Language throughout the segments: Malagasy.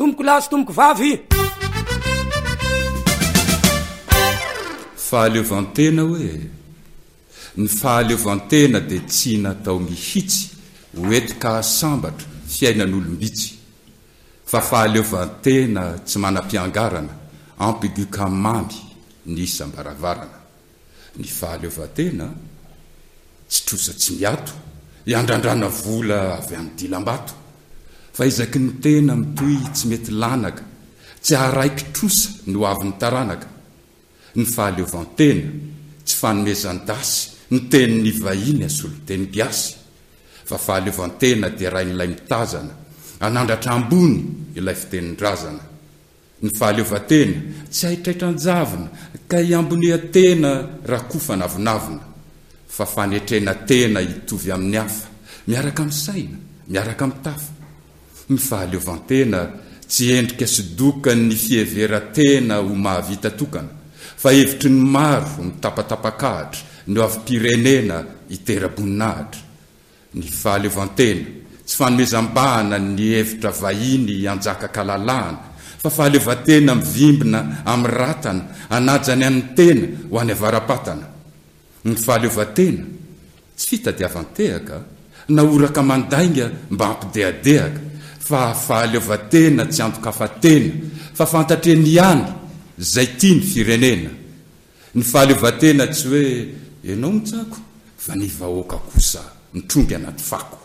Tompoko lahy sy tompoko vavy. Fahaleovantena hoe? Ny fahaleovantena dia tsy natao mihitsy ho etika sambatra fiainan'olom-bitsy, fa fahaleovantena tsy manam-piangarana, ampy dioka mamy ny isam-baravarana. ny fahaleovantena, tsy trosa tsy miato, iandrandrana vola avy amin'ny dilam-bato, fa ezaky ny tena mitohy tsy mety lanaka, tsy haraiky trosa ny ho avin'ny taranaka, ny fahaleovantena, tsy fanomezan-dasy ny tenin'ny vahiny asolo teny gasy, fa fahaleovantena derain'ilay mitazana, hanandratra ambony ilay fitenin-drazana. Ny fahaleovantena tsy haitraitra an-javona ka hiamboniha tena rakofana avonavona, fa fanetrena tena hitovy amin'ny hafa, miaraka amin'ny saina, miaraka amin'ny tafa. Ny fahaleovantena tsy endrika sy dokan'ny fiheveran-tena ho mahavita tokana, fa hevitry ny maro mitapatapakahatra ny hoavim-pirenena hitera-boninahitra. Ny fahaleovantena, tsy fanomezam-bahana ny hevitra vahiny hianjaka-kalalahana, fa fahaleovantena mivimbina amin'ny ratana hanaja ny an'ny tena ho any avara-patana. Ny fahaleovantena, tsy fitadiavan-tehaka, na horaka mandainga mba hampidehadehaka, fa fahaleovantena tsy andokafa-tena, fa fantatr'eny ihany izay tia ny firenena, Ny fahaleovantena tsy hoe ianao mitsako fa ny vahoaka kosa mitrongy anaty fako.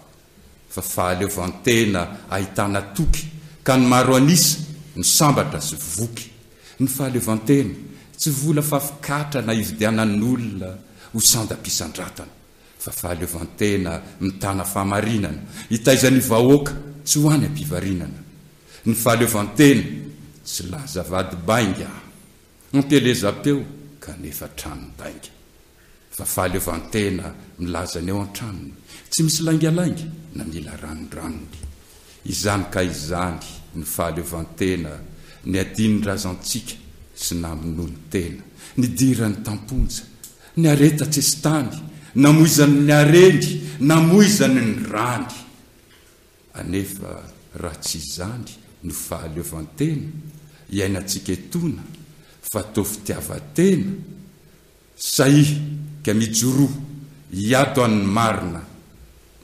Fa fahaleovantena ahitana toky ka ny maro an'isa no sambatra sy voky. Ny fahaleovantena tsy vola fafikatrana ividianan'olona ho sandam-pisandratana fa fahaleovantena mitana fahamarinana hitaiza ny vahoaka tsy ho any am-pivarinana. Ny fahaleovantena tsy laza vady bainga. Anteleza teo kanefa tranon-dainga. Fa fahaleovantena milaza ny ao an-tranony. Tsy misy laingalainga na mila ranondranony. Izany ka izany no fahaleovantena niadian'ny razantsika sy namonoany tena, nidirany tam-ponja, ny harena an-tsesitany, namoizany ny hareny, namoizany ny rany. Anefa raha tsy izany no fahaleovantena iainantsika etona fa toa fitiavan-tena, sahika mijoroa hiato an'ny marina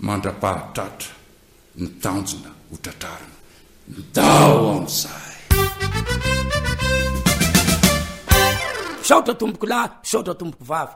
mandra-pahatratra ny tanjona ho tratrarina. Ndao amin'izay! Misaotra tompoko lahy, misaotra tompoko vavy.